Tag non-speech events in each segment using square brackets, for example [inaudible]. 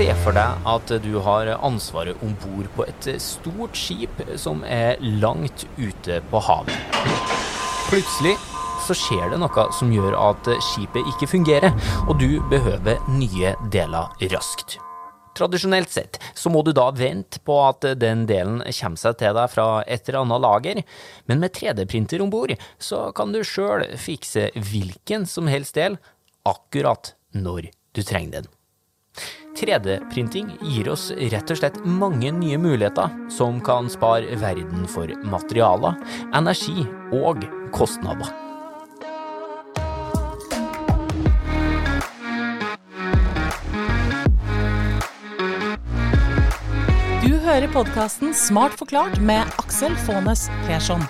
Se for deg at du har ansvaret om bord på et stort skip som er langt ute på havet. Plutselig så skjer det noe som gjør at skipet ikke fungerer, og du behøver nye deler raskt. Tradisjonelt sett så må du da vente på at den delen kommer seg til deg fra et eller annet lager, men med 3D-printer om bord så kan du sjøl fikse hvilken som helst del akkurat når du trenger den. 3D-printing gir oss rett og slett mange nye muligheter som kan spare verden for materialer, energi og kostnader. Du hører podkasten Smart forklart med Aksel Faanes Persson.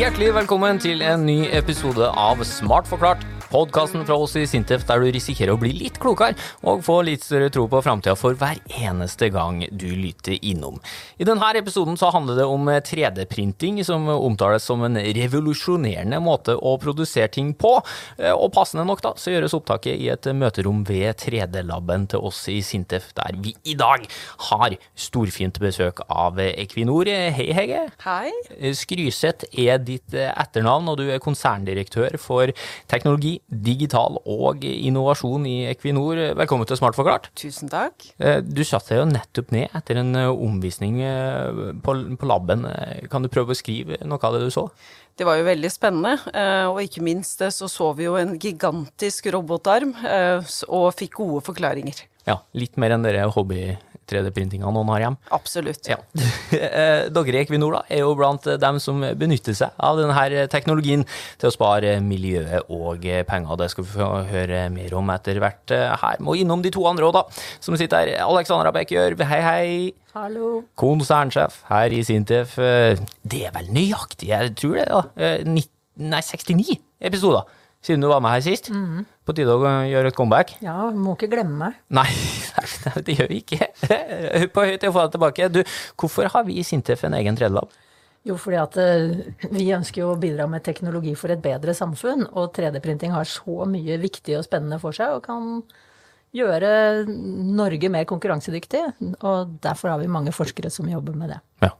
Hjertelig velkommen til en ny episode av Smart forklart. Podkasten fra oss i Sintef der du risikerer å bli litt klokere og få litt større tro på framtida for hver eneste gang du lytter innom. I denne episoden så handler det om 3D-printing, som omtales som en revolusjonerende måte å produsere ting på. Og passende nok da, så gjøres opptaket i et møterom ved 3D-laben til oss i Sintef, der vi i dag har storfint besøk av Equinor. Hei, Hege. Hei. Skryseth er ditt etternavn, og du er konserndirektør for teknologi, digital og innovasjon i Equinor. Velkommen til Smart forklart. Tusen takk. Du satte deg jo nettopp ned etter en omvisning på, på laben. Kan du prøve å beskrive noe av det du så? Det var jo veldig spennende, og ikke minst så så vi jo en gigantisk robotarm og fikk gode forklaringer. Ja, litt mer enn dere hobby 3D-printinga noen har hjemme. Absolutt. Ja. [laughs] Dere i Equinor da, er jo blant dem som benytter seg av denne teknologien til å spare miljøet og penger. Det skal vi få høre mer om etter hvert her. Må innom de to andre òg, da, som sitter her. Alexandra Bekkjørv, hei, hei. Hallo. Konsernsjef her i Sintef. Det er vel nøyaktig, jeg tror det, da. 90, nei, 69 episoder siden du var med her sist. Mm. På tide å gjøre et comeback. Ja, må ikke glemme meg. Nei, [laughs] det gjør vi ikke. På høy til å få deg tilbake. Du, hvorfor har vi i Sintef en egen tredjelab? Jo, fordi at uh, vi ønsker jo å bidra med teknologi for et bedre samfunn, og 3D-printing har så mye viktig og spennende for seg, og kan gjøre Norge mer konkurransedyktig. Og derfor har vi mange forskere som jobber med det. Ja,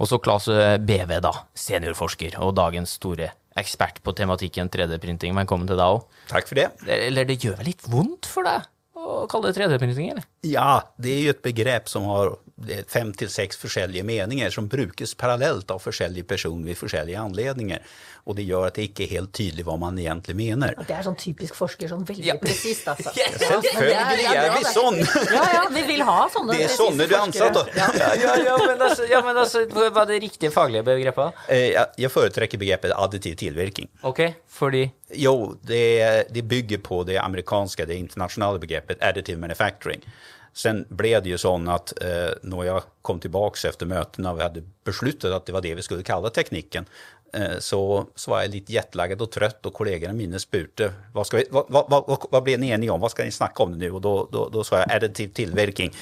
Og så Claes BV, da. Seniorforsker og dagens store ekspert på tematikken 3D-printing. Velkommen til deg òg. Takk for det. Eller det gjør vel litt vondt for deg å kalle det 3D-printing, eller? Ja, det er jo et begrep som har fem til seks forskjellige meninger, som brukes parallelt av forskjellige personer ved forskjellige anledninger. Og det gjør at det ikke er helt tydelig hva man egentlig mener. Det er sånn typisk forsker, sånn veldig Ja. presist, altså. Ja, Selvfølgelig er vi sånn! Ja, ja, vi vil ha sånne Det er sånne du er ansatt, da. Ja. Ja, ja, men altså, ja, men altså hva er det riktige faglige begrepet? Eh, Jeg foretrekker begrepet additiv tilvirking. Ok, fordi Jo, det, det bygger på det amerikanske, det internasjonale begrepet additive manufacturing. Sen ble det jo sånn at eh, når jeg kom tilbake etter møtene og vi hadde besluttet at det var det vi skulle kalle teknikken, eh, så, så var jeg litt jetlaget og trøtt, og kollegene mine spurte hva, skal vi, hva, hva, hva, hva ble ni enige om, hva skal ni snakke om det nå? Og da, da, da sa jeg additiv tilvirking,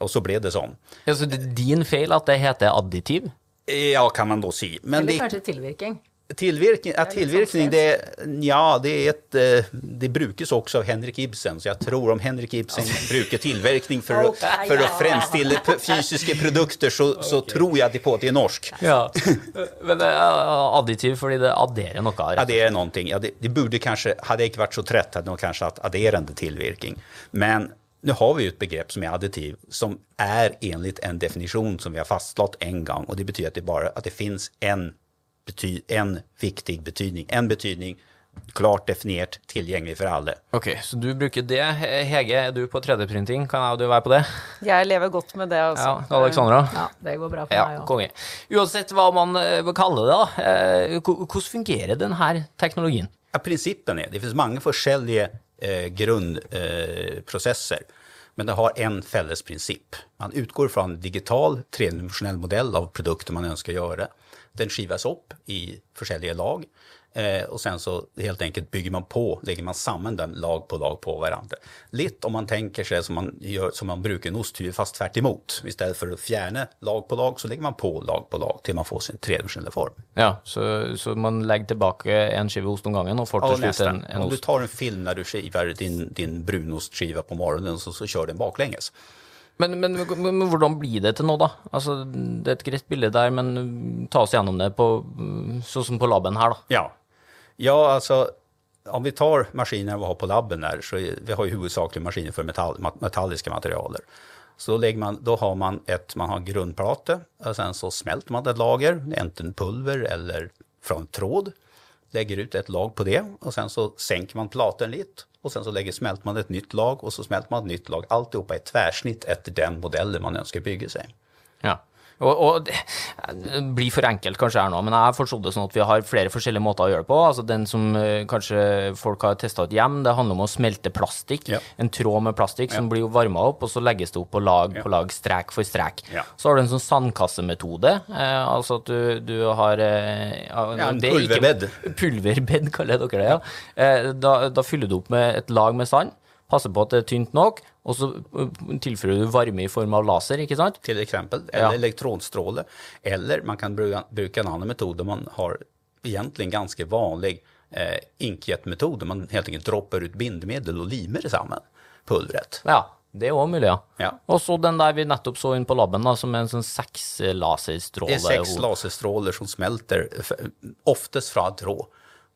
og så ble det sånn. altså, det er din feil at det heter additiv? Ja, kan man da si. Men Eller det, kanskje tilvirking. Tillverkning, ja, Det är tillverkning liksom det, ja, det, ett, eh, det brukes også av Henrik Ibsen, så jeg tror om Henrik Ibsen bruker tilvirkning for, okay, for ja. å fremstille fysiske produkter så, så tror jeg det på att det er norsk. Ja. [laughs] Men det er additiv fordi det adderer noe. Ja, Rett. det er noe. Ja, det, det kanskje, hadde jeg ikke vært varit så trett, hadde jeg kanskje hatt adderende tilvirkning. Men nå har vi jo et begrepp som er additiv som er enligt en definisjon som vi har fastslått en gang. og det betyr at det bare at det finns en, bety, en viktig betydning, en betydning klart definert, tilgjengelig for alle. Ok, så du bruker det. Hege, er du på 3D-printing? Kan jeg og du være på det? Jeg lever godt med det, altså. Ja, Alexandra? Ja, det går bra for Ja, meg òg. konge. Uansett hva man kaller vil kalle det, da. eh, Hvordan fungerer denne teknologien? Ja, prinsippene er det finnes mange forskjellige eh, grundprocesser, men det har en felles prinsipp. Man utgår fra en digital tredimensionell modell av produkter man ønsker å gjøre. Den skivas opp i forskjellige lag. Eh, och sen så helt enkelt bygger man på, lägger man samman den lag på lag på varandra. Litt om man tänker sig som man, gör, som man brukar en osthyvel fast tvärt emot. Istället för att fjärna lag på lag så lägger man på lag på lag till man får sin tredimensionella form. Ja, så, så man legger tilbake en skive ost om gangen og får Ja, til slutt en, ost? Om du tar en film när du skivar din, din brunostskiva på morgonen så, så kör den baklänges. Men, men, men, men hvordan blir det til nå, da? Altså, det er et greit bilde der, men ta oss gjennom det på, sånn som på laben her, da. Ja. Ja, alltså om vi tar maskiner vi har på labben där så vi har ju huvudsakligen maskiner för metall, metalliska materialer. Så da man, har man ett, man har en grundplate och sen så smälter man ett lager, enten pulver eller från tråd. Lägger ut ett lag på det och sen så sänker man platen lite och sen så lägger, smälter man ett nytt lag och så smälter man ett nytt lag. Alltihopa är i tvärsnitt efter den modellen man önskar bygga sig. Ja. Og, og det det blir for enkelt kanskje her nå, men jeg har forstått det sånn at vi har flere forskjellige måter å gjøre det på. Altså Den som eh, kanskje folk har testa ut hjem, det handler om å smelte plastikk. Ja. En tråd med plastikk som blir varma opp, og så legges det opp på lag på lag, strek for strek. Ja. Så har du en sånn sandkassemetode, eh, altså at du, du har eh, ja, Ja, er pulverbed. Pulverbed, [laughs] kaller dere det, ja. Eh, da, da fyller du opp med et lag med sand, passer på at det er tynt nok, og så eh, tilfører du varme i form av laser, ikke sant? Til eksempel. eller Ja. elektronstråle. Eller man kan bruke, bruka en annen metod där man har egentlig en ganske vanlig eh, inkjetmetod, man helt enkelt dropper ut bindemiddel og limer sammen pulvret. Ja, det er òg mulig, ja. Ja. Og så den der vi nettopp så inn på laben, da, som er en sånn seks laserstråler. Det er seks laserstråler som smelter, oftest fra tråd.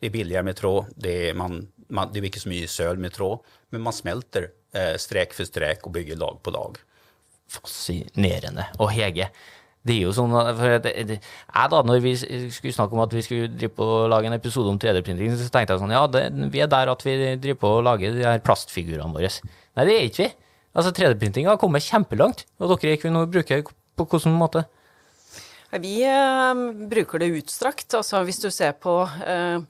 Det er billigere med tråd, det er man, man, det är mycket som är söl med tråd, men man smälter eh, strek for strek og bygger lag på lag. Fascinerende. Og Hege, det er jo sånn at- for det, det, jeg da, når vi skulle snakke om at vi skulle drive på å lage en episode om 3D-printing, så tenkte jeg sånn, ja, det, vi er der at vi driver på å lage de her plastfigurene våre. Nei, det er ikke vi. Altså, 3D-printing har kommet kjempelangt, og dere bruker det på hvilken måte? Vi eh, bruker det utstrakt. Altså hvis du ser på eh,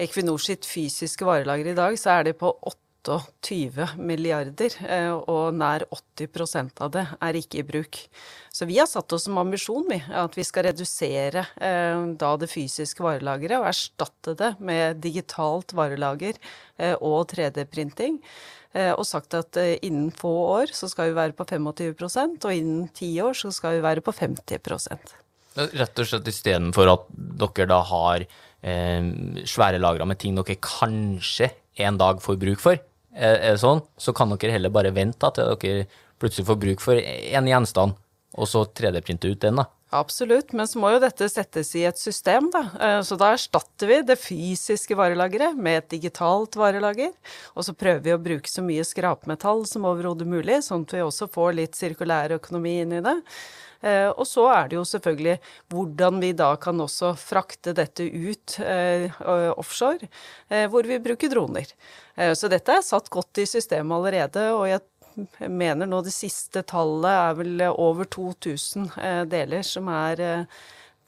Equinor sitt fysiske varelager i dag, så er det på 28 milliarder, eh, og nær 80% av det er ikke i bruk. Så vi har satt oss som ambisjon vi, at vi skal redusere eh, da det fysiske varelageret og erstatte det med digitalt varelager eh, og 3D-printing. Eh, og sagt at innen få år så skal vi være på 25% og innen ti år så skal vi være på 50% Rett og slett istedenfor at dere da har eh, svære lagre med ting dere kanskje en dag får bruk for, er, er det sånn, så kan dere heller bare vente til dere plutselig får bruk for en gjenstand, og så 3D-printe ut den, da. Absolutt, men så må jo dette settes i et system, da. Eh, Så da erstatter vi det fysiske varelageret med et digitalt varelager. Og så prøver vi å bruke så mye skrapmetall som overhodet mulig, sånn at vi også får litt sirkulær økonomi inn i det. Eh, Og så er det jo selvfølgelig hvordan vi da kan også frakte dette ut eh, offshore, eh, hvor vi bruker droner. Så dette er satt godt i systemet allerede, og jeg mener nå det siste tallet er vel over 2000 eh, deler som er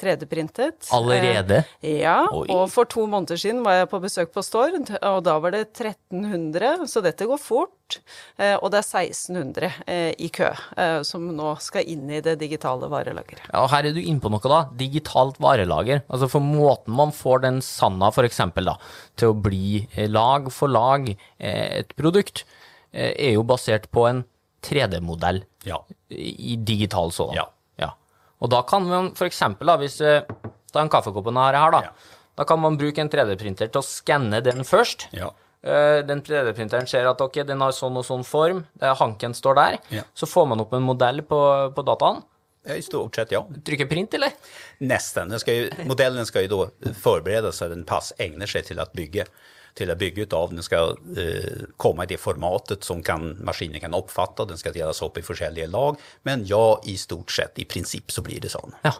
3D-printet. Allerede? Eh, ja, Oi. og for to måneder siden var jeg på besøk på Stord, og da var det 1300, så dette går fort. Eh, og det er 1600 eh, i kø, eh, som nå skal inn i det digitale varelageret. Ja, og her er du inne på noe, da. Digitalt varelager. Altså for måten man får den sanda, for eksempel, da, til å bli eh, lag for lag eh, et produkt, eh, er jo basert på en 3D-modell Ja. i digital sådan. Ja. Og da kan man da, hvis eh, Ta en kaffekoppen her, her da. Ja. Da kan man bruke en 3D-printer til å skanne den først. Ja. Eh, Den 3D-printeren ser at okay, den har sånn og sånn form, er hanken står der. Ja. Så får man opp en modell på, på dataen. I stort sett, ja. Trykker print, eller? Nesten. Den ska ju, modellen skal jo da förberedas så den pass egner seg til å bygga till att bygga utav. Den ska eh, komma i det formatet som kan, maskinen kan oppfatte, Den skal delas opp i forskjellige lag. Men ja, i stort sett, i prinsipp så blir det sånn. Ja.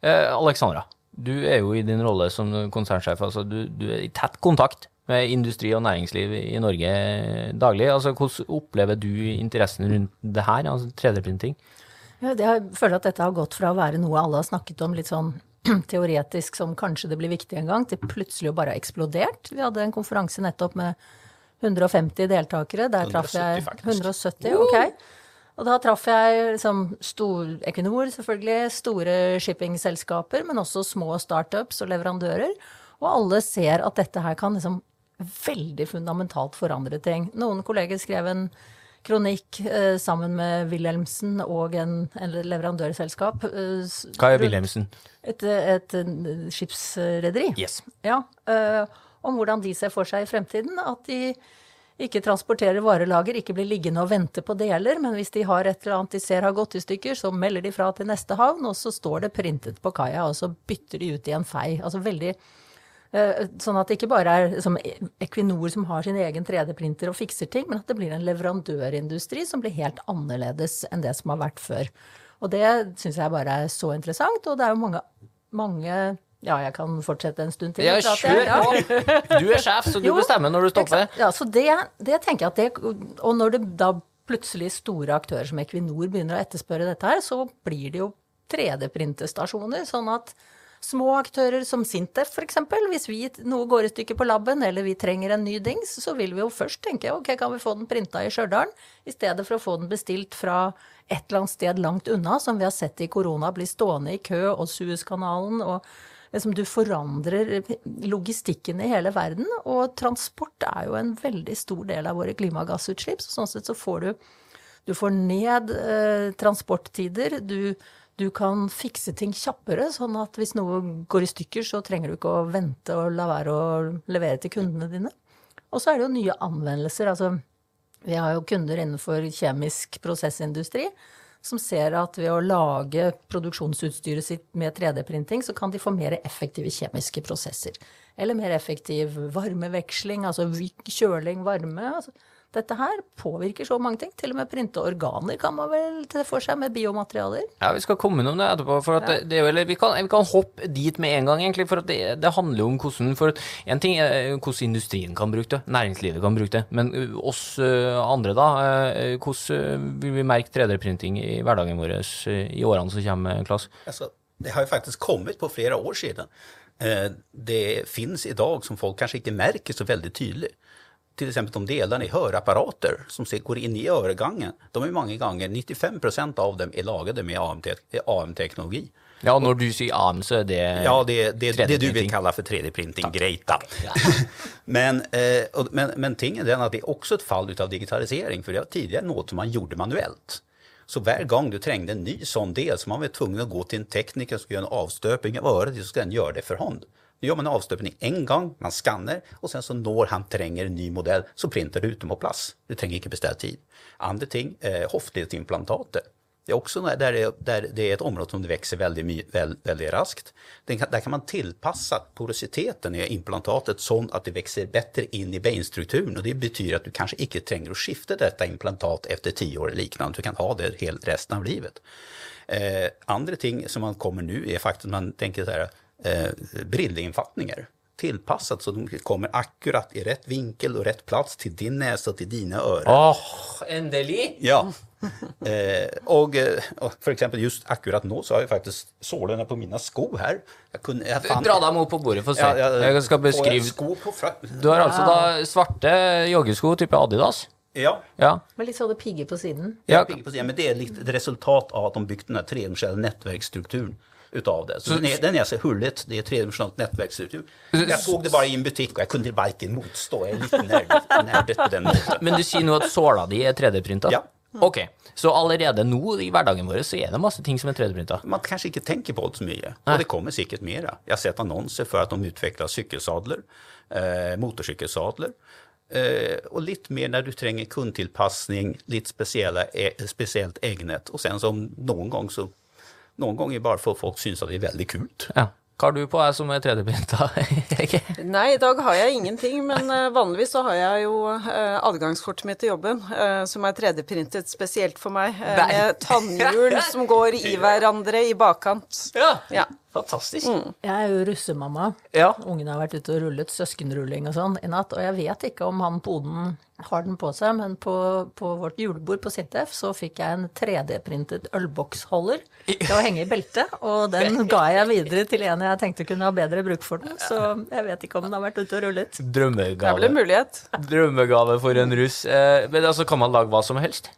Eh, Alexandra, du er jo i din rolle som konsernsjef, altså du, du er i tett kontakt med industri og næringsliv i Norge daglig. Altså, hvordan opplever du interessen rundt det her, altså 3D-printing? Ja, jeg føler at dette har gått fra å være noe alle har snakket om litt sånn [clears throat] teoretisk som kanskje det blir viktig en gang, til plutselig å bare ha eksplodert. Vi hadde en konferanse nettopp med 150 deltakere. Der traff 170 jeg faktisk. 170, ok. Og da traff jeg liksom stor, Equinor, selvfølgelig, store shippingselskaper, men også små startups og leverandører. Og alle ser at dette her kan liksom veldig fundamentalt forandre ting. Noen kolleger skrev en kronikk eh, sammen med Wilhelmsen og en, en leverandørselskap. Eh, Hva er Wilhelmsen? Et, et, et skipsrederi. Yes. Ja, eh, om hvordan de ser for seg i fremtiden. At de ikke transporterer varelager, ikke blir liggende og vente på deler, men hvis de har et eller annet de ser har gått i stykker, så melder de fra til neste havn, og så står det printet på kaia, og så bytter de ut i en fei. Altså veldig Sånn at det ikke bare er som Equinor som har sin egen 3D-printer og fikser ting, men at det blir en leverandørindustri som blir helt annerledes enn det som har vært før. Og det syns jeg bare er så interessant, og det er jo mange, mange ja, jeg kan fortsette en stund til. Ja, kjør på! Du er sjef, så du Jo, bestemmer når du stopper. Ja, så det, det tenker jeg at det Og når det da plutselig store aktører som Equinor begynner å etterspørre dette her, så blir det jo 3D-printestasjoner. Sånn at små aktører som Sintef f.eks., hvis vi, noe går i stykker på laben, eller vi trenger en ny dings, så vil vi jo først tenke ok, kan vi få den printa i Stjørdal, i stedet for å få den bestilt fra et eller annet sted langt unna, som vi har sett i korona, bli stående i kø, og Suezkanalen og liksom du forandrer logistikken i hele verden. Og transport er jo en veldig stor del av våre klimagassutslipp. Så sånn sett så får du Du får ned eh, transporttider. Du, du kan fikse ting kjappere, sånn at hvis noe går i stykker, så trenger du ikke å vente og la være å levere til kundene dine. Og så er det jo nye anvendelser. Altså, vi har jo kunder innenfor kjemisk prosessindustri som ser at ved å lage produksjonsutstyret sitt med 3D-printing, så kan de få mer effektive kjemiske prosesser. Eller mer effektiv varmeveksling, altså kjøling, varme. Altså, dette her påvirker så mange ting. Til og med printe organer kan man vel se for seg med biomaterialer. Ja, Vi skal komme innom det etterpå. for at det, det eller vi, kan, vi kan hoppe dit med en gang, egentlig. For at det, det handler jo om hvordan for at En ting er hvordan industrien kan bruke det, næringslivet kan bruke det. Men uh, oss uh, andre, da. Hvordan vil vi merke 3D-printing i hverdagen vår i årene som kommer, Klas? Altså, det har jo faktisk kommet på flere år siden. Det fins i dag som folk kanskje ikke merker så veldig tydligt. Till exempel de delarna i hörapparater som går in i øregangen, De är många gånger, 95% av dem är lagade med AM-teknologi. Ja, når du sier AM, så er det Ja, det, det, det du 3D-printing. vill kalla för 3D-printing, Greit, da. [laughs] men, eh, men, men tingen er den att det er også et fall utav digitalisering, For det var tidligere noe som man gjorde manuellt. Så hver gang du trengte en ny sånn del så man var tvungen å gå til en tekniker som skulle gjøre en avstøping av øret, så skulle den gjøre det for hand. Nu gör man en avstöpning en gång, man skanner och sen så når han tränger en ny modell så printar du ut dem på plats. Du trenger ikke beställa tid. Andre ting, eh, hoftledsimplantater. Det er også der det, där det er et område som det veldig, veld, veldig raskt. Den där kan man tilpasse porositeten i implantatet sånn at det vokser bättre inn i benstrukturen. og det betyr at du kanskje ikke trenger å skifte dette implantat efter ti år eller liknande. Du kan ha det helt resten av livet. Eh, andre ting som man kommer nu är at man tenker så här, eh, brillinfattningar. tilpasset så de kommer akkurat i rett vinkel og rett plass til din nese og til dine ører. Åh, endelig! Ja. [laughs] Eh, og, og for eksempel just akkurat nå så har jeg faktisk sålene på mine sko her. Jeg kunne, jeg fant... Dra dem opp på bordet, få se. Ja, ja, Jeg skal beskrive sko på fra... Du har altså da svarte joggesko type Adidas? Ja, Ja. Med litt sånne pigger på siden. ja. jag på siden, men det er litt ett resultat av at de bygde den här tredimensionella nätverksstrukturen utav det. Så, den, är, så hullet, det är tredimensionellt nätverksstruktur. Jag såg det bara i en butik och jag kunde varken motstå, jag är lite nördigt nördigt på den måten. [laughs] Men du sier nå at såla di er 3D-printa? Ja. Ok, så allerede nå i hverdagen vår så er det masse ting som er 3D-printa? Man kanskje ikke tenker på det så mye, og det kommer sikkert mer. Jeg har sett annonser for at de utvikler sykkelsadler, eh, motorsykkelsadler. Eh, og litt mer når du trenger kundetilpasning, litt spesielle, eh, speciellt ägnet. Och sen som noen ganger så, någon ganger bare for folk syns at det er veldig kult. Ja. Hva har du på deg som er 3D-printa? [laughs] Nei, i dag har jeg ingenting, men eh, vanligvis så har jeg jo eh, adgangskortet mitt til jobben, eh, som er 3D-printet spesielt for meg, med tannhjul [laughs] som går i hverandre i bakkant. ja. Ja. Fantastisk. Jeg er jo russemamma. Ja. Ungene har vært ute og rullet søskenrulling og sånn i natt. Og jeg vet ikke om han poden har den på seg, men på, på vårt julebord på Sintef så fikk jeg en 3D-printet ølboksholder til å henge i beltet. Og den [laughs] ga jeg videre til en jeg tenkte kunne ha bedre bruk for den. Så jeg vet ikke om den har vært ute og rullet. Det Drømmegave. en mulighet. Drømmegave for en russ. Eh, men altså, kan man lage hva som helst?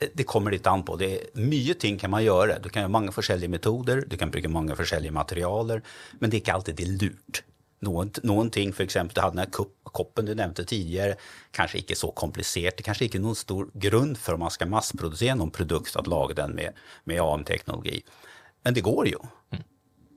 Eh, Det kommer litt an på. Det er mye ting kan man gjøre. Du kan gjøre mange forskjellige metoder, du kan bruke mange forskjellige materialer, men det er ikke alltid det er lurt. Noen, noen ting, eksempel, det hadde den koppen du nevnte tidligere, kanskje ikke så komplisert. Det kanskje ikke noen stor grunn for om man skal masseprodusere noen produkt, at lage den med, med AM-teknologi. Men det går jo.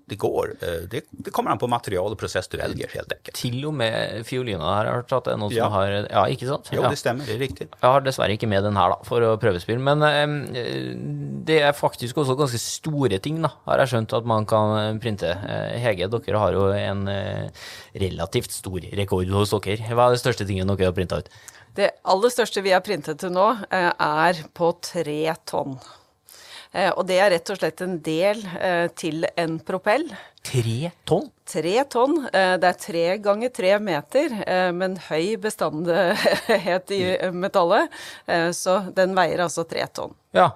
Det går. Eh, det, det, kommer an på material og prosess du velger, helt enkelt. Til og med fiolina her har hørt at det er noen Ja. som har Ja, ikke sant? Jo, ja. det stemmer. Det er riktig. Jeg har dessverre ikke med den her, da, for å prøvespille. Men eh, det er faktisk også ganske store ting, da, har jeg skjønt at man kan printe. Eh, Hege, dere har jo en eh, relativt stor rekord hos dere. Hva er det største tingen dere har printa ut? Det aller største vi har printet til nå, eh, er på tre tonn. Eh, Og det er rett og slett en del eh, til en propell. Tre tonn? Tre tonn. eh, Det er tre ganger tre meter, med men høy bestandighet i metallet. Så den veier altså tre tonn. Ja.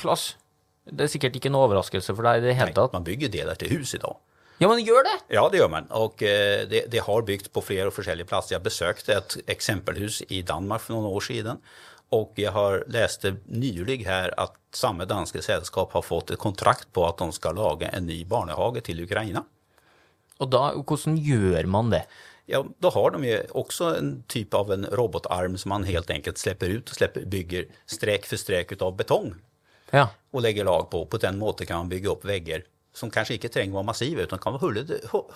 Klass. Det er sikkert ikke noe overraskelse for deg i det hele tatt. Man bygger deler til hus i dag. Ja, men gjør det! Ja, det gjør man. Og det, det har bygd på flere forskjellige plasser. Jeg besøkte et eksempelhus i Danmark for noen år siden. Og jeg har leste nylig her at samme danske selskap har fått et kontrakt på at de skal lage en ny barnehage til Ukraina. Og da, hvordan gjør man det? Ja, da har de ju också en typ av en robotarm som man helt enkelt släpper ut och släpper, bygger sträck för sträck utav betong Ja. och lägger lag på. På den måten kan man bygge upp väggar som kanske inte trenger vara massiva utan kan vara huller,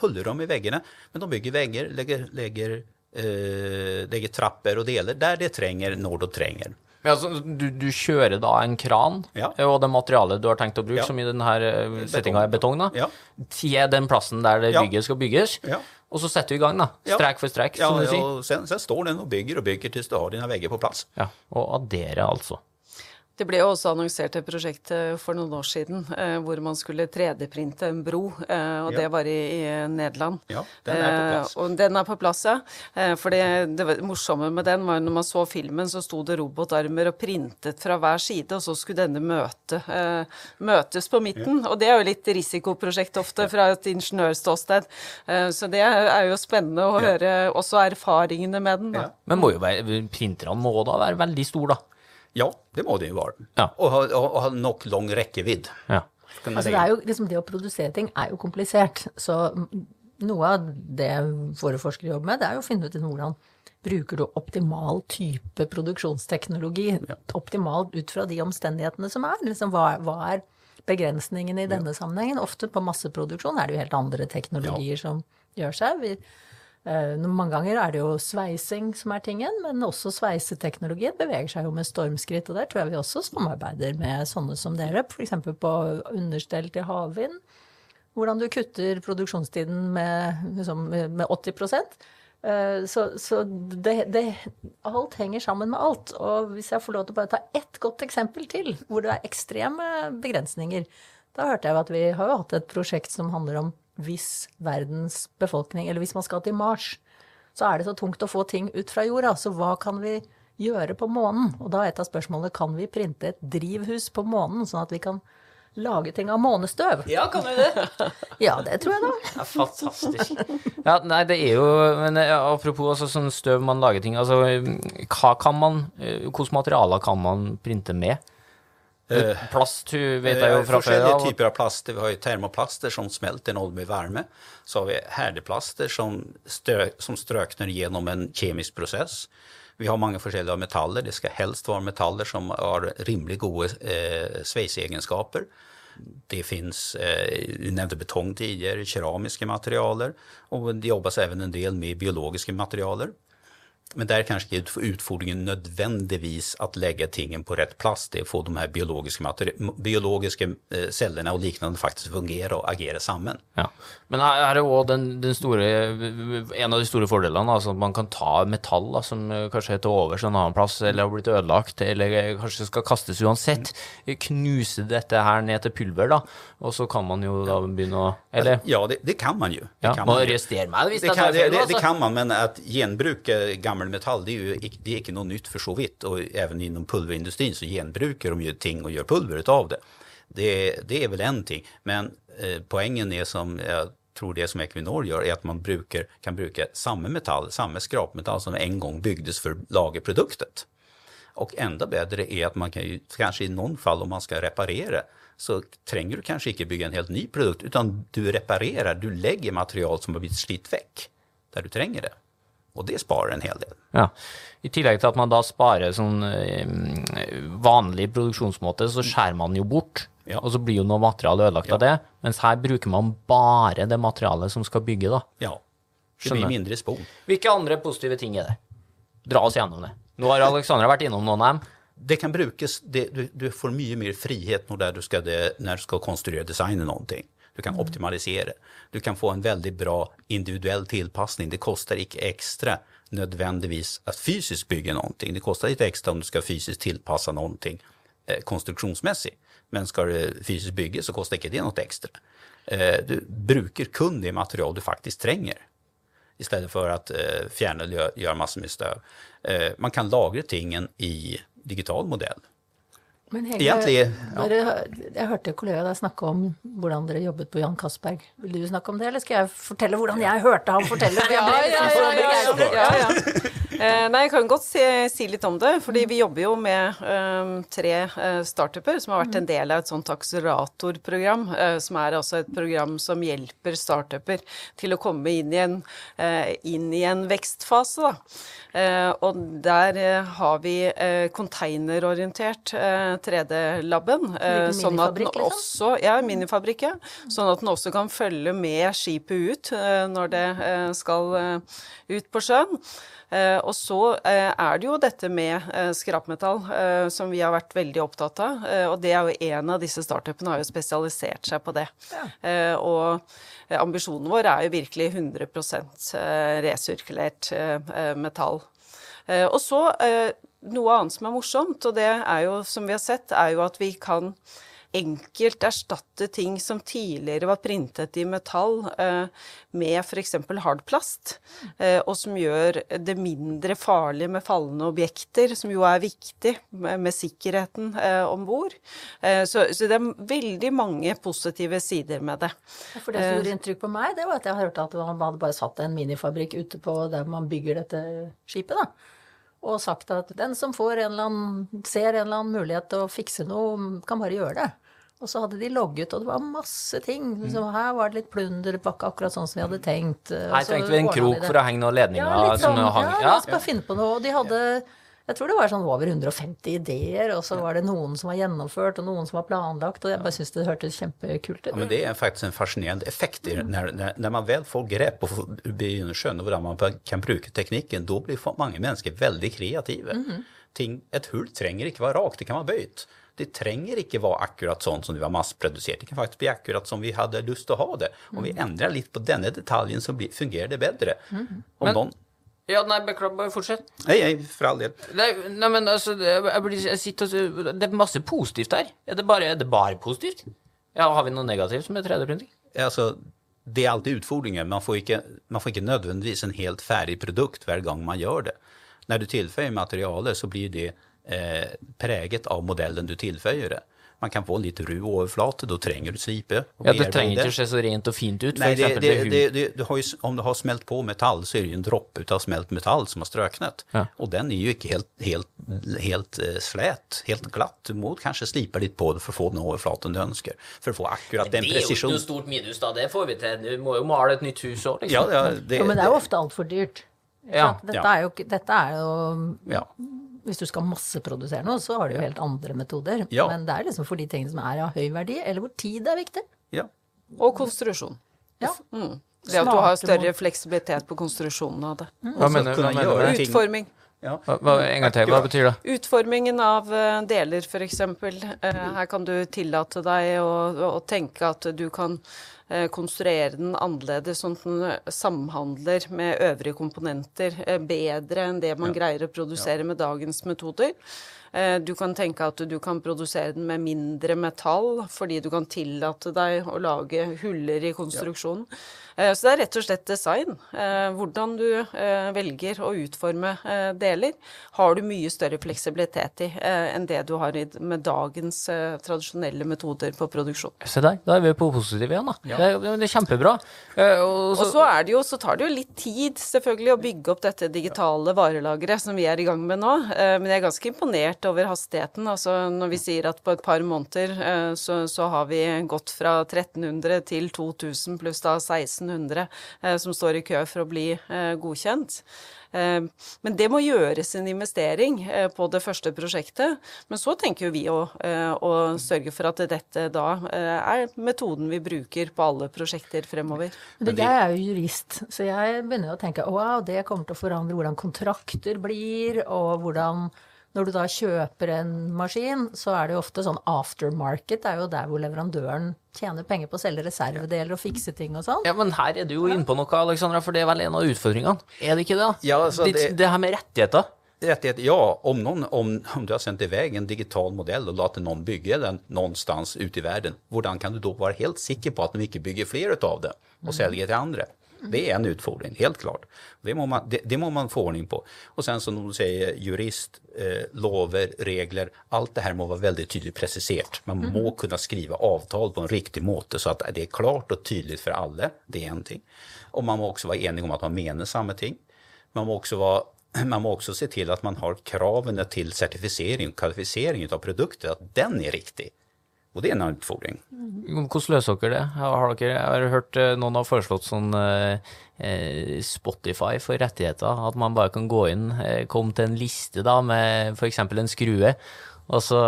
huller de i väggarna. Men de bygger väggar, lägger, lägger, eh, legge trapper og deler der det trenger, når det trenger. Men altså, du, du kjører da en kran, Ja. og det materialet du har tenkt å bruke, Ja. som i denne settinga er betong, da, Ja. til den plassen der det Ja. bygget skal bygges, Ja. og så setter du i gang, da. Ja. Strek for strek, Ja, som du sier. och sen, sen står den og bygger og bygger til du har dine vegger på plass. Ja, og adderer, altså. Det ble jo også annonsert et prosjekt eh, for noen år siden eh, hvor man skulle 3D-printe en bro, eh, og Ja. det var i, i Nederland. Ja, den er på plass. Eh, og den er på plass, ja. Eh, for det, det morsomme med den var når man så filmen, så sto det robotarmer og printet fra hver side, og så skulle denne møte, eh, møtes på midten. Og det er jo litt risikoprosjekt ofte fra et ingeniørståsted. Eh, så det er jo spennende å Ja. høre også erfaringene med den. da. Ja. Men må jo være, printerne må da være veldig store, da. Ja, det må det jo være. Ja. Og, ha, og, och ha nok lang rekkevidd. Ja. Altså, det, er jo, liksom, det å produsere ting er jo komplisert. Så noe av det våre forskere jobber med, det er jo å finne ut hvordan bruker du optimal type produksjonsteknologi. Optimalt ut fra de omstendighetene som er. Liksom, hva, hva er begrensningene i denne sammenhengen? Ofte på masseproduksjon er det jo helt andre teknologier som gjør seg. Vi, mange ganger er det jo sveising som er tingen, men også sveiseteknologien beveger seg jo med stormskritt. Og der tror jeg vi også samarbeider med sånne som dere, f.eks. på understell til havvind. Hvordan du kutter produksjonstiden med, liksom, med 80 Eh, Så, så det, det, alt henger sammen med alt. Og hvis jeg får lov til å bare ta ett godt eksempel til, hvor det er ekstreme begrensninger, da hørte jeg at vi har jo hatt et prosjekt som handler om hvis verdens befolkning, eller hvis man skal til Mars, så er det så tungt å få ting ut fra jorda. Så hva kan vi gjøre på månen? Og da er et av spørsmålene kan vi printe et drivhus på månen, sånn at vi kan lage ting av månestøv? ja, kan vi det? [laughs] Ja, det tror jeg da. Ja, fantastisk. [laughs] Ja, nei, det er jo Men apropos altså, sånn støv man lager ting Altså, hva kan man eh, Hvilke materialer kan man printe med? Plast vet jeg jo Eh, fra før Forskjellige av. typer av plaster. Vi har jo termoplaster som smelter noll med varme. Så har vi herdeplaster som, stö, som strøkner gjennom en kemisk prosess. Vi har mange forskjellige metaller. Det skal helst være metaller som har rimelig gode eh, sveiseegenskaper. Det fins eh, du nevnte betong tidligere, keramiske materialer. Og det jobbes også en del med biologiske materialer. Men det er kanskje ikke utfordringen nødvendigvis at legge tingen på rett plass. Det å få de her biologiske, biologiske eh, cellene og liknande faktisk fungere og agere sammen. Ja. Men her er jo den, den store En av de store fordelene, altså at man kan ta metall da, som kanskje er til overs en annen plass, eller har blitt ødelagt, eller kanskje skal kastes uansett. Knuse dette her ned til pulver, da, og så kan man jo da begynne å Eller? Ja, det, det kan man jo. Det Ja, kan man arrestere meg hvis Det det er feil. det, det altså. kan man, men at gjenbruke gammel metall det jo ikke, det er ikke noe nytt for så vidt. Og even innom pulverindustrien så gjenbruker de jo ting og gjør pulver ut av det. Det, det er vel en ting. Men eh, poengen er som jeg tror det som Equinor gjør, er at man bruker, kan bruke samme metall, samme skrapmetall som en gang bygdes for lagerproduktet. lage. Og enda bedre er at man kan ju, kanskje i noen fall om man skal reparere, så trenger du kanskje ikke bygge en helt ny produkt, utan du reparerer, du legger material som har blitt slitt vekk, der du trenger det. Og det sparer en hel del. Ja. I tillegg til at man da sparer sånn eh, vanlig produksjonsmåte, så skjærer man jo bort. Ja. Og så blir jo noe materiale ødelagt av det. Mens her bruker man bare det materialet som skal bygge, da. Ja, det Skjønner. blir mindre spon. Hvilke andre positive ting er det? Dra oss gjennom det. Nå har Alexandra vært innom noen av dem. Det kan brukes, det, du, du får mye mer frihet når du skal, det, når du skal konstruere designe noe. Du kan optimalisere. Du kan få en veldig bra individuell tilpasning. Det koster ikke ekstra nødvendigvis å fysisk bygge noe. Det koster litt ekstra om du skal fysisk tilpasse noe eh, konstruksjonsmessig. Men skal du fysisk bygge, så koster ikke det noe ekstra. Eh, du bruker kun det material du faktisk trenger. I stedet for at eh, gjør, masse med støv. Man kan lagre tingen i digital modell. Men Hege, Egentlig, dere, jeg hørte kollega deg snakke om hvordan dere jobbet på Jan Castberg. Vil du snakke om det, eller skal jeg fortelle hvordan jeg hørte ham fortelle? [laughs] ja, ja, ja, ja. Eh, nei, jeg kan godt si, si litt om det. fordi vi jobber jo med eh, tre eh, startuper som har vært en del av et sånt akseleratorprogram. eh, som er altså et program som hjelper startuper til å komme inn i en, eh, inn i en vekstfase. Da. Eh, og der har vi containerorientert eh, 3D-laben. eh, sånn at den liksom? også, ja, minifabrikk, ja. Sånn at den også kan følge med skipet ut når det skal ut på sjøen. Eh, og så eh, er det jo dette med eh, skrapmetall eh, som vi har vært veldig opptatt av. Og det er jo en av disse startupene har jo spesialisert seg på det. Eh, og ambisjonen vår er jo virkelig 100 eh, resirkulert metall. Eh, og så noe annet som er morsomt, og det er jo, som vi har sett, er jo at vi kan enkelt erstatte ting som tidligere var printet i metall, eh, med f.eks. hardplast, eh, og som gjør det mindre farlig med fallende objekter, som jo er viktig med, sikkerheten eh, om bord. Så, så det er veldig mange positive sider med det. For det som gjorde inntrykk på meg, det var at jeg hørte at man hadde bare satt en minifabrikk ute på der man bygger dette skipet, da. Og sagt at den som får en eller annen, ser en eller annen mulighet til å fikse noe, kan bare gjøre det. Og så hadde de logget, og det var masse ting. Så her var det litt plunder, det var ikke akkurat sånn som vi hadde tenkt. Her trengte vi en krok for å henge noen ledninger Ja, litt som sånn. Ja, Ja, la oss bare finne på noe. Og de hadde jeg tror det var sånn over 150 ideer, og så var det noen som var gjennomført, og noen som var planlagt, og jeg bare syntes det hørtes kjempekult ut. Ja, men det er faktisk en fascinerende effekt Når. När, när, när man vel får grep og begynner å skjønne hvordan man kan bruke teknikken, da blir mange mennesker veldig kreative. Ting, et hull trenger ikke være rakt, det kan være bøyd. Det trenger ikke være akkurat sånn som det var masseprodusert. Det kan faktisk bli akkurat som vi hadde lyst til å ha det. Om vi endrer litt på denne detaljen, så blir, fungerer det bedre. Om Men- ja nei, beklager, bare fortsett. nei, nei, for all del. Nei, nei men altså, jeg blir, jeg sitter det er masse positivt her. Er det bare, er det bare positivt? Ja, Har vi noe negativt med 3D-printing? Altså, det er alltid utfordringer. Man får, ikke, man får ikke nødvendigvis en helt ferdig produkt hver gang man gjør det. Når du tilføyer materialet, så blir det eh, preget av modellen du tilføyer det. Man kan få en litt ru overflate, da trenger du slipe. Ja, Det trenger ikke se så rent og fint ut. For Nei, det, det, det, det, du har jo, om du har smelt på metall, så er det jo en dråpe ut av smelt metall som har strøknet. Ja. Og den er jo ikke helt, helt, helt eh, slet, helt glatt. Du må kanskje slipe litt på det for å få den overflaten du ønsker. For å få akkurat den presisjonen. Det er jo ikke noe stort minus, da. Det får vi til. Du må jo male et nytt hus òg, liksom. Ja, ja, det, Jo, men det er jo ofte altfor dyrt. Ja. Dette, ja. er jo, dette er jo ja. Hvis du skal masseprodusere noe, så har du jo helt andre metoder. Ja. Men det er liksom for de tingene som er av høy verdi, eller hvor tid er viktig. ja. Og konstruksjon. Ja. Det at du har større fleksibilitet på konstruksjonen av det. Hva mener, hva mener du? Utforming. ja. Hva, en gang til, hva betyr det? Utformingen av eh, deler, f.eks. Her kan du tillate deg å, å tenke at du kan eh, konstruere den annerledes, sånn at den samhandler med øvrige komponenter eh, bedre enn det man greier å produsere med dagens metoder. Eh, Du kan tenke at du kan produsere den med mindre metall, fordi du kan tillate deg å lage huller i konstruksjonen. Eh, Så det er rett og slett design. Eh, Hvordan du eh, velger å utforme deler, har du mye større fleksibilitet i enn det du har med dagens tradisjonelle metoder på produksjon. Se der, da er vi på positive igjen, da. Det, er- det er kjempebra. Og og Og så er det jo, så tar det jo litt tid selvfølgelig å bygge opp dette digitale varelageret som vi er i gang med nå. Eh, Men jeg er ganske imponert over hastigheten. Altså når vi sier at på et par måneder så, så har vi gått fra 1300 til 2000 pluss da 1600 eh, som står i kø for å bli eh, godkjent. Eh, Men det må gjøres en investering på det første prosjektet. Men så tenker vi å, å sørge for at dette da er metoden vi bruker på alle prosjekter fremover. Men jeg er jo jurist, så jeg begynner å tenke wow, det kommer til å forandre hvordan kontrakter blir, og hvordan Når du da kjøper en maskin, så er det jo ofte sånn aftermarket, det er jo der hvor leverandøren tjener penger på å selge reservedeler og fikse ting og sånn. Ja, men her er du jo inne på noe, Alexandra, for det er vel en av utfordringene. Er det ikke det? Ja, altså, det, det- her med rettigheter. Rettigheter, ja, om, någon, om, om du har sendt iväg en digital modell og latt noen bygge den någonstans ute i verden, hvordan kan du da være helt sikker på at de ikke bygger flere av det og selger til andra? Det är en utfordring, helt klart. Det må, man, det, det må man få ordning på. Och sen som du säger, jurist, eh, lover, regler, allt det här må vara väldigt tydligt preciserat. Man må kunna skriva avtal på en riktig måte så att det är klart och tydligt för alla. Det är en ting. Och man må också vara enig om att man menar samma ting. Man må også vara [clears throat] man må også se til at man har kravene til sertifisering og kvalifisering av produktet, at den er riktig. Og det er en utfordring. Hvordan løser dere det? Har dere, jeg har hørt eh, noen har foreslått sånn eh, eh, Spotify for rettigheter. At man bare kan gå inn, eh, komme til en liste da med f.eks. en skrue, og så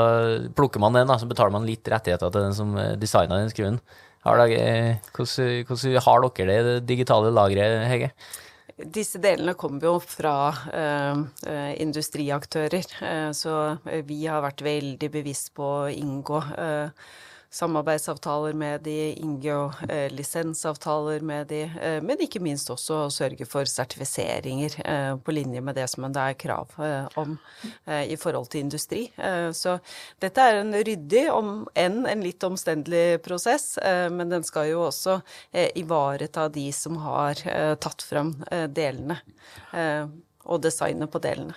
plukker man den, da, så betaler man litt rettigheter til den som designa den skruen. Har dere, hvordan, hvordan har dere det i det digitale lageret, Hege? Disse delene kommer jo fra eh, eh, industriaktører, eh, så vi har vært veldig bevisst på å inngå eh, samarbeidsavtaler med de, inngå eh, lisensavtaler med de, eh, men ikke minst også sørge for sertifiseringer eh, på linje med det som det er krav eh, om eh, i forhold til industri. Eh, så dette er en ryddig, om enn en litt omstendelig prosess, men den skal jo også ivareta de som har tatt fram delene, og designet på delene.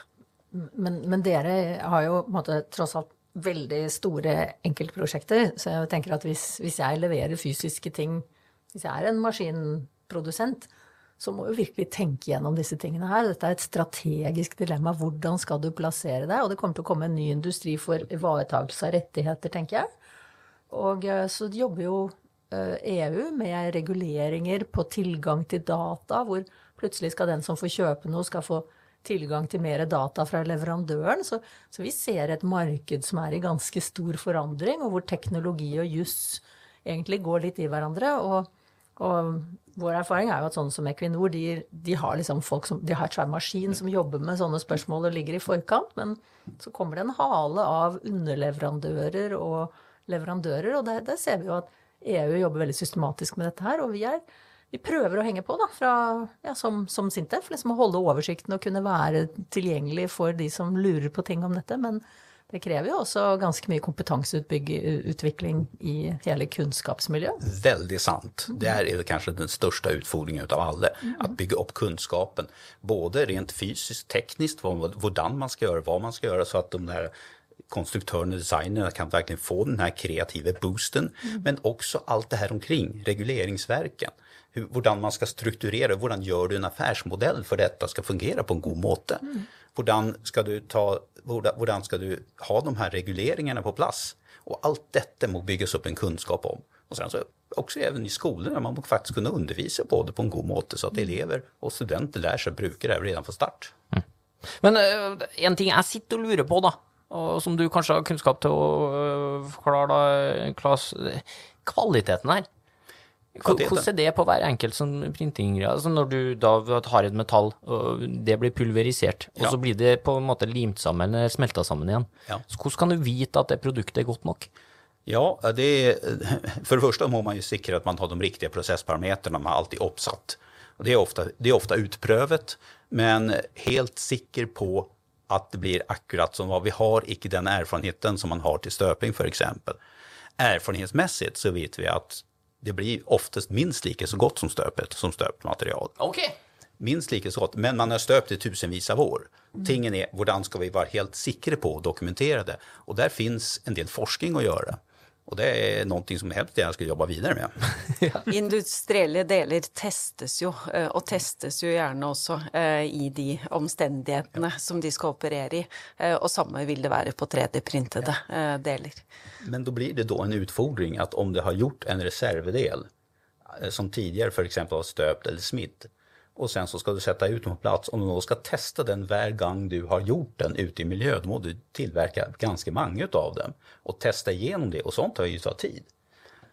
Men, men dere har jo på en måte tross alt veldig store enkeltprosjekter, så jeg tenker at hvis, hvis jeg leverer fysiske ting, hvis jeg er en maskinprodusent, så må jo virkelig tenke gjennom disse tingene her. Dette er et strategisk dilemma. Hvordan skal du plassere deg? Og det kommer til å komme en ny industri for ivaretakelse av rettigheter, tenker jeg. Og eh, så jobber jo eh, EU med reguleringer på tilgang til data, hvor plutselig skal den som får kjøpe noe, skal få tilgang til mer data fra leverandøren. Så, så vi ser et marked som er i ganske stor forandring, og hvor teknologi og juss egentlig går litt i hverandre. Og, og vår erfaring er jo at sånne som Equinor, de, de har liksom folk som, de har et svær maskin som jobber med sånne spørsmål og ligger i forkant, men så kommer det en hale av underleverandører og leverandører, og der, der ser vi jo at EU jobber veldig systematisk med dette her, og vi er vi prøver å henge på da, fra, ja, som, som Sintef, liksom å holde oversikten og kunne være tilgjengelig for de som lurer på ting om dette. Men det krever jo også ganske mye kompetanseutvikling i hele kunnskapsmiljøet. Veldig sant. Det er kanskje den største utfordringen av alle. Å bygge opp kunnskapen. Både rent fysisk, teknisk, hvordan man skal gjøre, hva man skal gjøre, så at de der konstruktørene og designerne kan virkelig få den kreative boosten. Men også alt det her omkring, reguleringsverken. Hur- Hvordan man skal strukturere, hvordan gjør du en affærsmodell for dette skal fungere på en god måte. Hvordan skal du, ta, hvordan, skal du ha de her reguleringene på plass? Og alt dette må bygges opp en kunnskap om. Og sen så også even i skolene, man må faktisk kunne undervise på det på en god måte, så at elever og studenter lærer seg å bruke det redan fra start. Men øh, en ting jeg sitter og lurer på, da, og som du kanskje har kunnskap til å øh, forklare, da, Klas. Kvaliteten her. Hvordan er det på hver enkelt sånn printing? Altså når du da har et metall, og det blir pulverisert, og Ja. så blir det på en måte limt sammen eller smelta sammen igjen. Ja. Så hvordan kan du vite at det produktet er godt nok? Ja, det [laughs] for det første må man jo sikre at man har de riktige prosessparametrene man alltid oppsatt. Det, er, ofte, det er ofte utprøvet, men helt sikker på at det blir akkurat som hva vi har, ikke den erfarenheten som man har til støping for eksempel. Erfarenhetsmessigt så vet vi at det blir oftest minst like så godt som støpet, som støpt material. Okay. minst like så godt, men man har støpt i tusenvis av år. Tingen er, hvordan skal vi være helt sikre på å dokumentere det? Og der fins en del forskning å gjøre. Och det er noe som helst jeg skal skulle jobba vidare med. [laughs] Industrielle deler testes jo, eh, og testes jo gjerne også eh, i de omstendighetene som de skal operere i. Eh, Og samme vil det være på 3D-printede ja. deler. Men da blir det da en utfordring at om det har gjort en reservdel eh, som tidligere f.eks. har støpt eller smidd och sen så ska du sätta ut den på plats. Om du då ska testa den hver gang du har gjort den ute i miljö, då må du tillverka ganska många av dem och testa igenom det och sånt tar ju ta tid.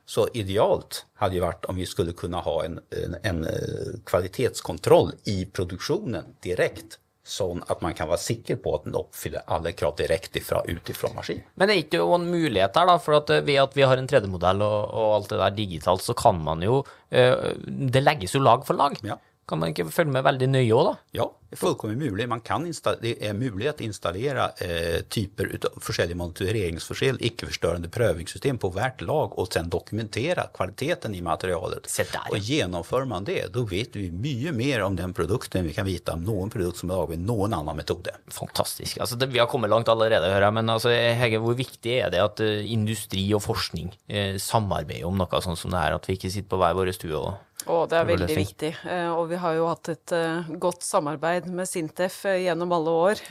Så idealt hade ju varit om vi skulle kunna ha en, en, en eh, kvalitetskontroll i produktionen direkt. Sånn at man kan være sikker på at den oppfyller alle krav direkte fra, ut ifra maskin. Men det er ikke jo en mulighet der, da, for at eh, ved at vi har en 3D-modell og, og alt det der digitalt, så kan man jo eh, Det legges jo lag for lag. Ja. Kan man ikke følge med veldig nøye òg, da? Ja, det er fullkomment mulig. Man kan det er mulig å installere eh, typer av forskjellige monitoreringsforskjell, ikke-forstørrende prøvingssystem på hvert lag, og sen dokumentere kvaliteten i materialet. Se der. Og gjennomfører man det, da vet vi mye mer om den produkten vi kan vite om noen produkt som er laget med noen annen metode. Fantastisk. Altså, det, vi har kommet langt allerede, hører jeg. Men altså, Hege, hvor viktig er det at uh, industri og forskning uh, samarbeider om noe sånt som det her? At vi ikke sitter på hver vår stue og Og det er veldig viktig. Eh, Og vi har jo hatt et eh, godt samarbeid med Sintef eh, gjennom alle år.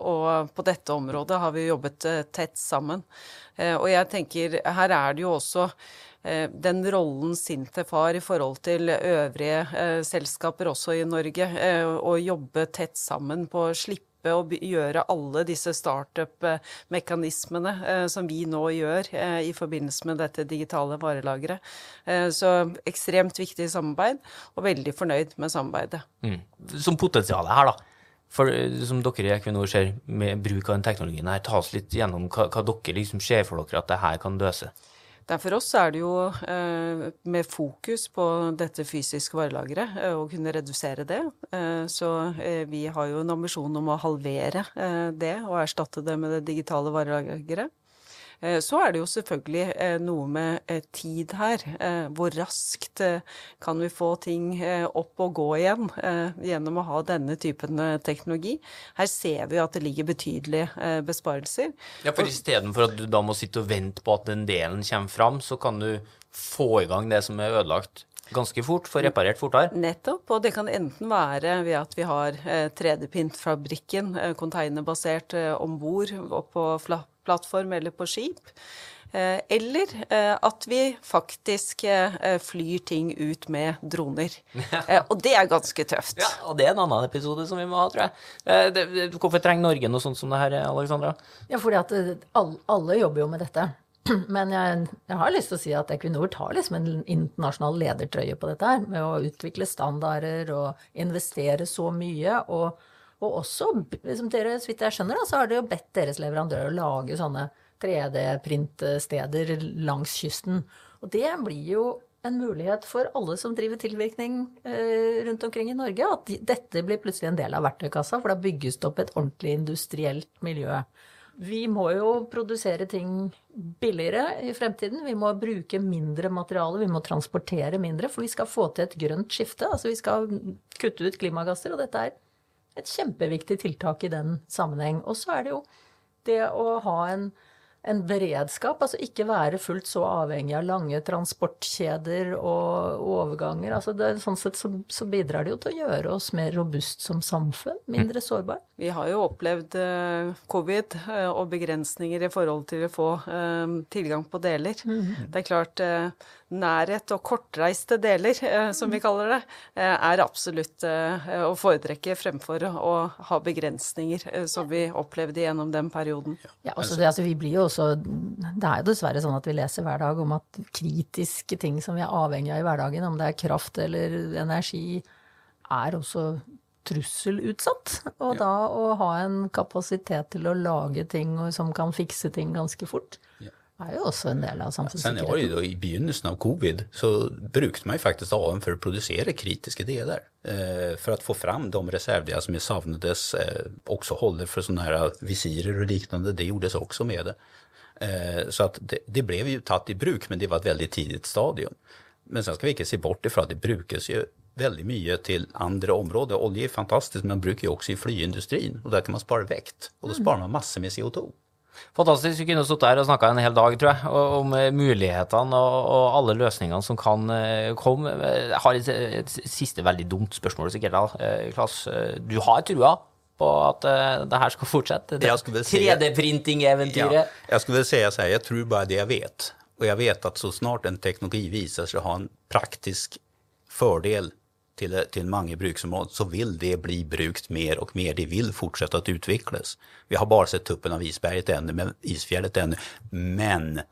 Og på dette området har vi jobbet tett sammen. Og jeg tenker, her er det jo også den rollen Sintef har i forhold til øvrige selskaper også i Norge, å jobbe tett sammen på å slippe å gjøre alle disse startup-mekanismene eh, som vi nå gjør eh, i forbindelse med dette digitale varelageret. Eh, så ekstremt viktig samarbeid, og veldig fornøyd med samarbeidet. mm. Som potensialet her, da. For som dere i Equinor ser med bruk av den teknologien her, ta oss litt gjennom hva, hva dere liksom ser for dere at det her kan løse. For oss er det jo eh, med fokus på dette fysiske varelageret, eh, å kunne redusere det. Eh, så vi har jo en ambisjon om å halvere det og erstatte det med det digitale varelageret. Eh, Så er det jo selvfølgelig eh, noe med eh, tid her. Hvor raskt kan vi få ting opp og gå igjen gjennom å ha denne typen teknologi? Her ser vi at det ligger betydelige besparelser. Ja, for istedenfor at du da må sitte og vente på at den delen kommer fram, så kan du få i gang det som er ødelagt ganske fort, få reparert fortere. Nettopp, og det kan enten være ved at vi har eh, 3D-pint-fabrikken, eh, containerbasert eh, om bord og på plattform eller på skip. Eh, eller eh, at vi faktisk eh, flyr ting ut med droner. Og det er ganske tøft. Ja, og det er en annen episode som vi må ha, tror jeg. Hvorfor trenger Norge noe sånt som det her, Alexandra? Ja, fordi at alle jobber jo med dette. [clears throat] Men jeg, jeg har lyst til å si at Equinor tar liksom en internasjonal ledertrøye på dette her, med å utvikle standarder og investere så mye. Og, og også, som dere, så vidt jeg skjønner, da, så har dere jo bedt deres leverandører å lage sånne 3D-printsteder langs kysten. Og det blir jo en mulighet for alle som driver tilvirkning eh, rundt omkring i Norge, at de, dette blir plutselig en del av verktøykassa, for da bygges det opp et ordentlig industrielt miljø. Vi må jo produsere ting billigere i fremtiden. Vi må bruke mindre materiale, vi må transportere mindre, for vi skal få til et grønt skifte. Altså vi skal kutte ut klimagasser, og dette er et kjempeviktig tiltak i den sammenheng. Og så er det jo det å ha en, en beredskap, altså ikke være fullt så avhengig av lange transportkjeder og overganger. Altså det, sånn sett så, så bidrar det jo til å gjøre oss mer robust som samfunn, mindre sårbar. Vi har jo opplevd eh, covid eh, og begrensninger i forhold til å få eh, tilgang på deler. Det er klart nærhet og kortreiste deler, som vi kaller det, er absolutt å foretrekke fremfor å ha begrensninger, som vi opplevde gjennom den perioden. Ja, altså det, altså vi blir jo også, det er jo dessverre sånn at vi leser hver dag om at kritiske ting som vi er avhengig av i hverdagen, om det er kraft eller energi, er også trusselutsatt. Og da å ha en kapasitet til å lage ting og som kan fikse ting ganske fort, er jo også en del av samfunnssikkerheten. Ja, i begynnelsen av covid så brukte man faktisk AM for å produsere kritiske deler. Eh, for å få fram de reservdelar som savnades, eh, også holder for sånne her visirer og liknande, det gjordes også med det. Eh, så att det, det blev ju tatt i bruk, men det var et veldig tidigt stadium. Men sen skal vi ikke se bort ifrån att det brukes ju väldigt mye til andre områden. Olja er fantastisk, men man brukar ju också i flyindustrin og der kan man spara vekt og da sparer man masse med CO2. Fantastisk. Vi kunne sittet her og snakka en hel dag, tror jeg, om eh, mulighetene og, og alle løsningene som kan eh, komme. Jeg har et, et siste veldig dumt spørsmål, sikkert, da. Klas, du har trua på at det her skal fortsette? 3D-printing-eventyret? Ja, jeg skulle si så her, jeg tror bare det jeg vet. Og jeg vet at så snart en teknologi viser seg å ha en praktisk fordel til, til mange bruksområder, så vil det bli brukt mer og mer. Det vil fortsette å utvikles. Vi har bare sett tuppen av isberget ennå, men isfjellet ennå. Men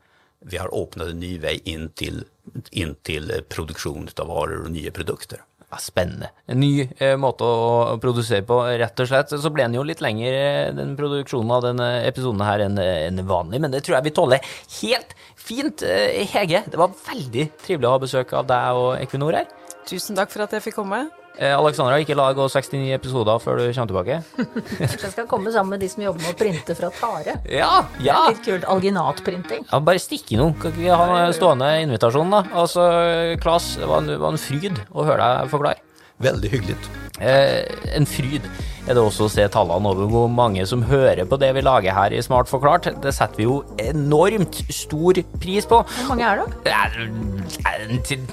vi har åpnet en ny vei inn til, inn til produksjon av varer og nye produkter. Spennende. En ny eh, måte å produsere på, rett og slett. Så ble den jo litt lenger, eh, den produksjonen av denne episoden her, enn en vanlig, men det tror jeg vi tåler helt fint. Eh, Hege, det var veldig trivelig å ha besøk av deg og Equinor her. Tusen takk for at jeg fikk komme. Eh, Alexandra, ikke la det gå 69 episoder før du kommer tilbake. [laughs] jeg skal komme sammen med de som jobber med å printe fra tare. Ja, ja. Litt kult. Alginatprinting. Ja, bare stikk innom. Kan ikke vi ha en stående invitasjon, da? Altså, Klas, det var en, var en fryd å høre deg forklare. Veldig hyggelig. Eh, en fryd er det også å se tallene over hvor mange som hører på det vi lager her i Smart forklart. Det setter vi jo enormt stor pris på. Hvor mange er det?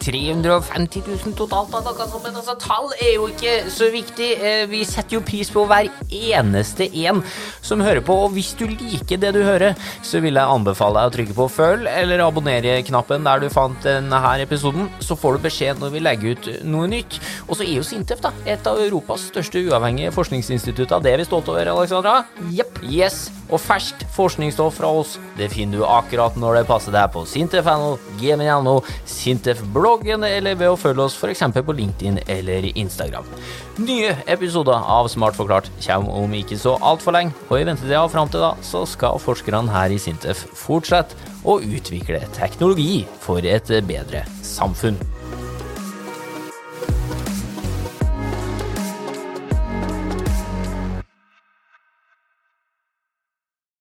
350 000 totalt. Men altså, tall er jo ikke så viktig. Eh, vi setter jo pris på hver eneste en som hører på. Og hvis du liker det du hører, så vil jeg anbefale deg å trykke på følg eller abonner-knappen der du fant denne episoden. Så får du beskjed når vi legger ut noe nytt. Og så er jo Sintef da, et av Europas største uavhengige forskningsinstitutter. Det er vi stolte over, Alexandra. Yep. Yes. Og ferskt forskningsstoff fra oss det finner du akkurat når det passer deg på Sintef.no, gmn.no, Sintef-bloggen eller ved å følge oss f.eks. på LinkedIn eller Instagram. Nye episoder av Smart forklart kommer om ikke så altfor lenge, og i ventetida fram til da så skal forskerne her i Sintef fortsette å utvikle teknologi for et bedre samfunn.